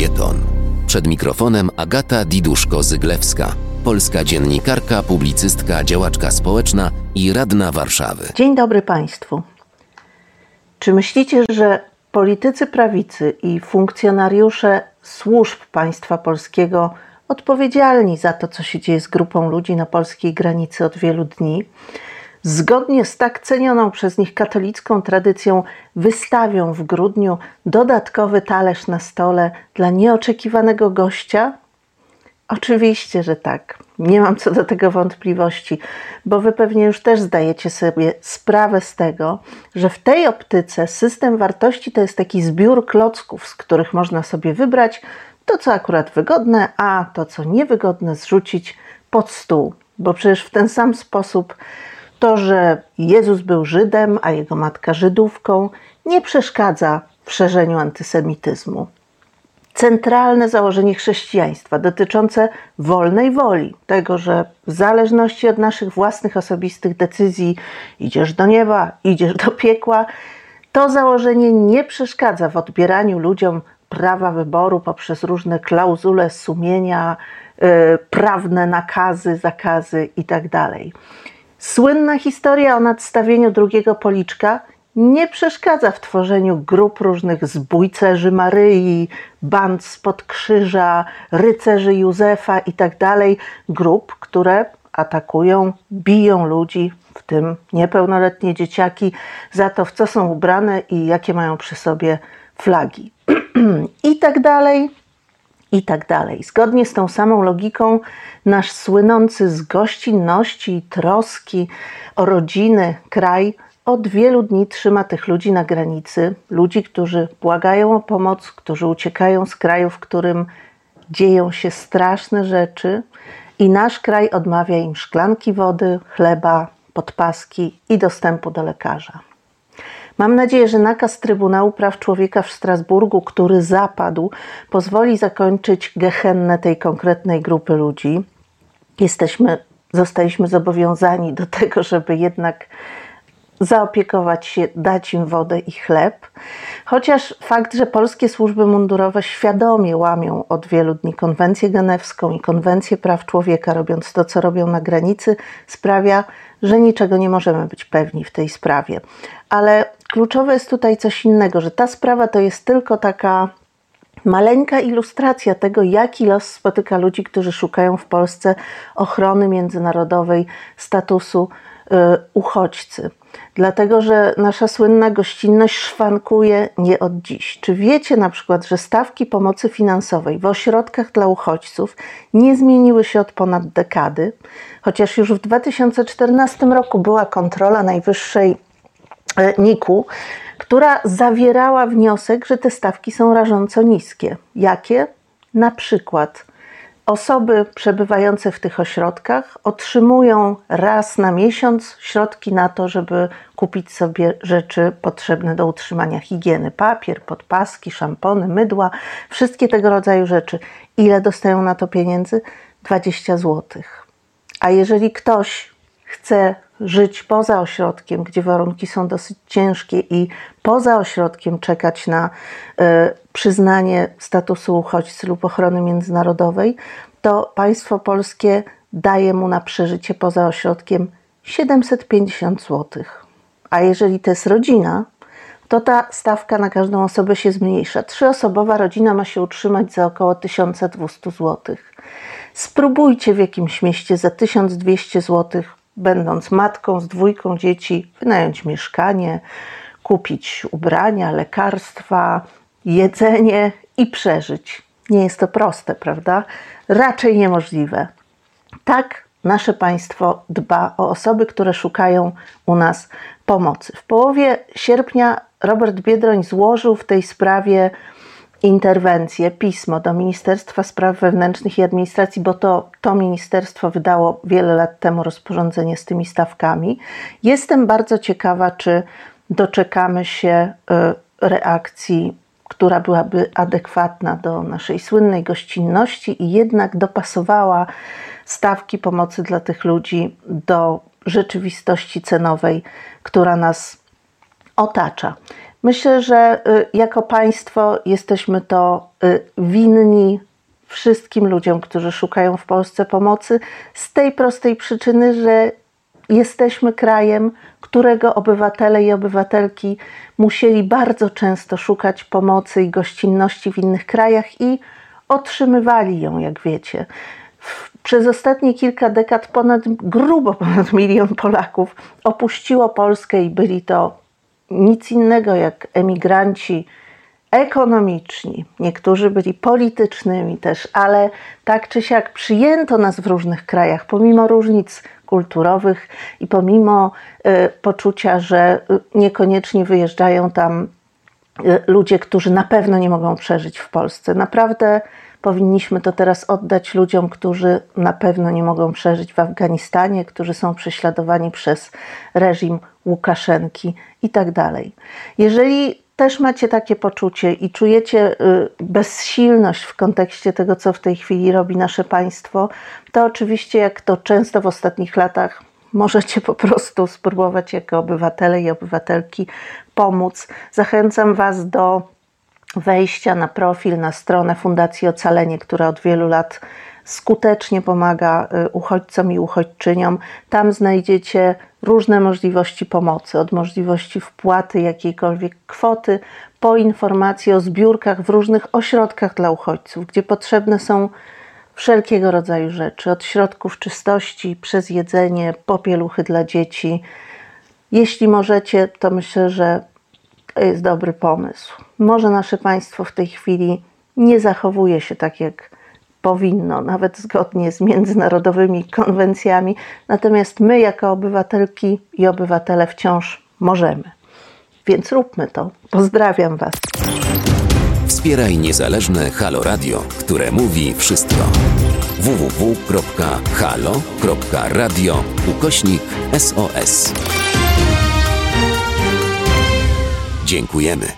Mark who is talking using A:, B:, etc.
A: Felieton. Przed mikrofonem Agata Diduszko-Zyglewska, polska dziennikarka, publicystka, działaczka społeczna i radna Warszawy.
B: Dzień dobry Państwu. Czy myślicie, że politycy prawicy i funkcjonariusze służb państwa polskiego odpowiedzialni za to, co się dzieje z grupą ludzi na polskiej granicy od wielu dni, zgodnie z tak cenioną przez nich katolicką tradycją, wystawią w grudniu dodatkowy talerz na stole dla nieoczekiwanego gościa? Oczywiście, że tak. Nie mam co do tego wątpliwości, bo wy pewnie już też zdajecie sobie sprawę z tego, że w tej optyce system wartości to jest taki zbiór klocków, z których można sobie wybrać to, co akurat wygodne, a to, co niewygodne, zrzucić pod stół. Bo przecież w ten sam sposób to, że Jezus był Żydem, a jego matka Żydówką, nie przeszkadza w szerzeniu antysemityzmu. Centralne założenie chrześcijaństwa dotyczące wolnej woli, tego, że w zależności od naszych własnych osobistych decyzji idziesz do nieba, idziesz do piekła, to założenie nie przeszkadza w odbieraniu ludziom prawa wyboru poprzez różne klauzule sumienia, yy, prawne nakazy, zakazy itd. Słynna historia o nadstawieniu drugiego policzka nie przeszkadza w tworzeniu grup różnych zbójcerzy Maryi, band spod krzyża, rycerzy Józefa itd. Tak grup, które atakują, biją ludzi, w tym niepełnoletnie dzieciaki, za to, w co są ubrane i jakie mają przy sobie flagi. I tak dalej, i tak dalej. Zgodnie z tą samą logiką, nasz słynący z gościnności i troski o rodziny kraj od wielu dni trzyma tych ludzi na granicy. Ludzi, którzy błagają o pomoc, którzy uciekają z kraju, w którym dzieją się straszne rzeczy, i nasz kraj odmawia im szklanki wody, chleba, podpaski i dostępu do lekarza. Mam nadzieję, że nakaz Trybunału Praw Człowieka w Strasburgu, który zapadł, pozwoli zakończyć gehennę tej konkretnej grupy ludzi. Jesteśmy, zostaliśmy zobowiązani do tego, żeby jednak zaopiekować się, dać im wodę i chleb. Chociaż fakt, że polskie służby mundurowe świadomie łamią od wielu dni konwencję genewską i konwencję praw człowieka, robiąc to, co robią na granicy, sprawia, że niczego nie możemy być pewni w tej sprawie. Ale kluczowe jest tutaj coś innego, że ta sprawa to jest tylko taka maleńka ilustracja tego, jaki los spotyka ludzi, którzy szukają w Polsce ochrony międzynarodowej, statusu y, uchodźcy. Dlatego, że nasza słynna gościnność szwankuje nie od dziś. Czy wiecie na przykład, że stawki pomocy finansowej w ośrodkach dla uchodźców nie zmieniły się od ponad dekady? Chociaż już w 2014 roku była kontrola Najwyższej NIK-u, która zawierała wniosek, że te stawki są rażąco niskie. Jakie? Na przykład Osoby przebywające w tych ośrodkach otrzymują raz na miesiąc środki na to, żeby kupić sobie rzeczy potrzebne do utrzymania higieny: papier, podpaski, szampony, mydła, wszystkie tego rodzaju rzeczy. Ile dostają na to pieniędzy? 20 zł. A jeżeli ktoś chce żyć poza ośrodkiem, gdzie warunki są dosyć ciężkie i poza ośrodkiem czekać na y, przyznanie statusu uchodźcy lub ochrony międzynarodowej, to państwo polskie daje mu na przeżycie poza ośrodkiem 750 zł. A jeżeli to jest rodzina, to ta stawka na każdą osobę się zmniejsza. Trzyosobowa rodzina ma się utrzymać za około 1200 zł. Spróbujcie w jakimś mieście za 1200 zł będąc matką z dwójką dzieci, wynająć mieszkanie, kupić ubrania, lekarstwa, jedzenie i przeżyć. Nie jest to proste, prawda? Raczej niemożliwe. Tak nasze państwo dba o osoby, które szukają u nas pomocy. W połowie sierpnia Robert Biedroń złożył w tej sprawie interwencję, pismo do Ministerstwa Spraw Wewnętrznych i Administracji, bo to, to ministerstwo wydało wiele lat temu rozporządzenie z tymi stawkami. Jestem bardzo ciekawa, czy doczekamy się y, reakcji, która byłaby adekwatna do naszej słynnej gościnności i jednak dopasowała stawki pomocy dla tych ludzi do rzeczywistości cenowej, która nas otacza. Myślę, że y, jako państwo jesteśmy to y, winni wszystkim ludziom, którzy szukają w Polsce pomocy, z tej prostej przyczyny, że jesteśmy krajem, którego obywatele i obywatelki musieli bardzo często szukać pomocy i gościnności w innych krajach i otrzymywali ją, jak wiecie. Przez ostatnie kilka dekad ponad, grubo ponad milion Polaków opuściło Polskę i byli to nic innego jak emigranci ekonomiczni, niektórzy byli politycznymi też, ale tak czy siak przyjęto nas w różnych krajach, pomimo różnic kulturowych i pomimo y, poczucia, że y, niekoniecznie wyjeżdżają tam y, ludzie, którzy na pewno nie mogą przeżyć w Polsce. Naprawdę powinniśmy to teraz oddać ludziom, którzy na pewno nie mogą przeżyć w Afganistanie, którzy są prześladowani przez reżim Łukaszenki i tak dalej. Jeżeli też macie takie poczucie i czujecie y, bezsilność w kontekście tego, co w tej chwili robi nasze państwo, to oczywiście, jak to często w ostatnich latach, możecie po prostu spróbować jako obywatele i obywatelki pomóc. Zachęcam Was do wejścia na profil, na stronę Fundacji Ocalenie, która od wielu lat skutecznie pomaga y, uchodźcom i uchodźczyniom. Tam znajdziecie różne możliwości pomocy, od możliwości wpłaty jakiejkolwiek kwoty, po informacje o zbiórkach w różnych ośrodkach dla uchodźców, gdzie potrzebne są wszelkiego rodzaju rzeczy, od środków czystości, przez jedzenie, popieluchy dla dzieci. Jeśli możecie, to myślę, że to jest dobry pomysł. Może nasze państwo w tej chwili nie zachowuje się tak, jak powinno, nawet zgodnie z międzynarodowymi konwencjami, natomiast my, jako obywatelki i obywatele, wciąż możemy. Więc róbmy to. Pozdrawiam Was.
A: Wspieraj niezależne Halo Radio, które mówi wszystko. www.halo.radio ukośnik SOS. Dziękujemy.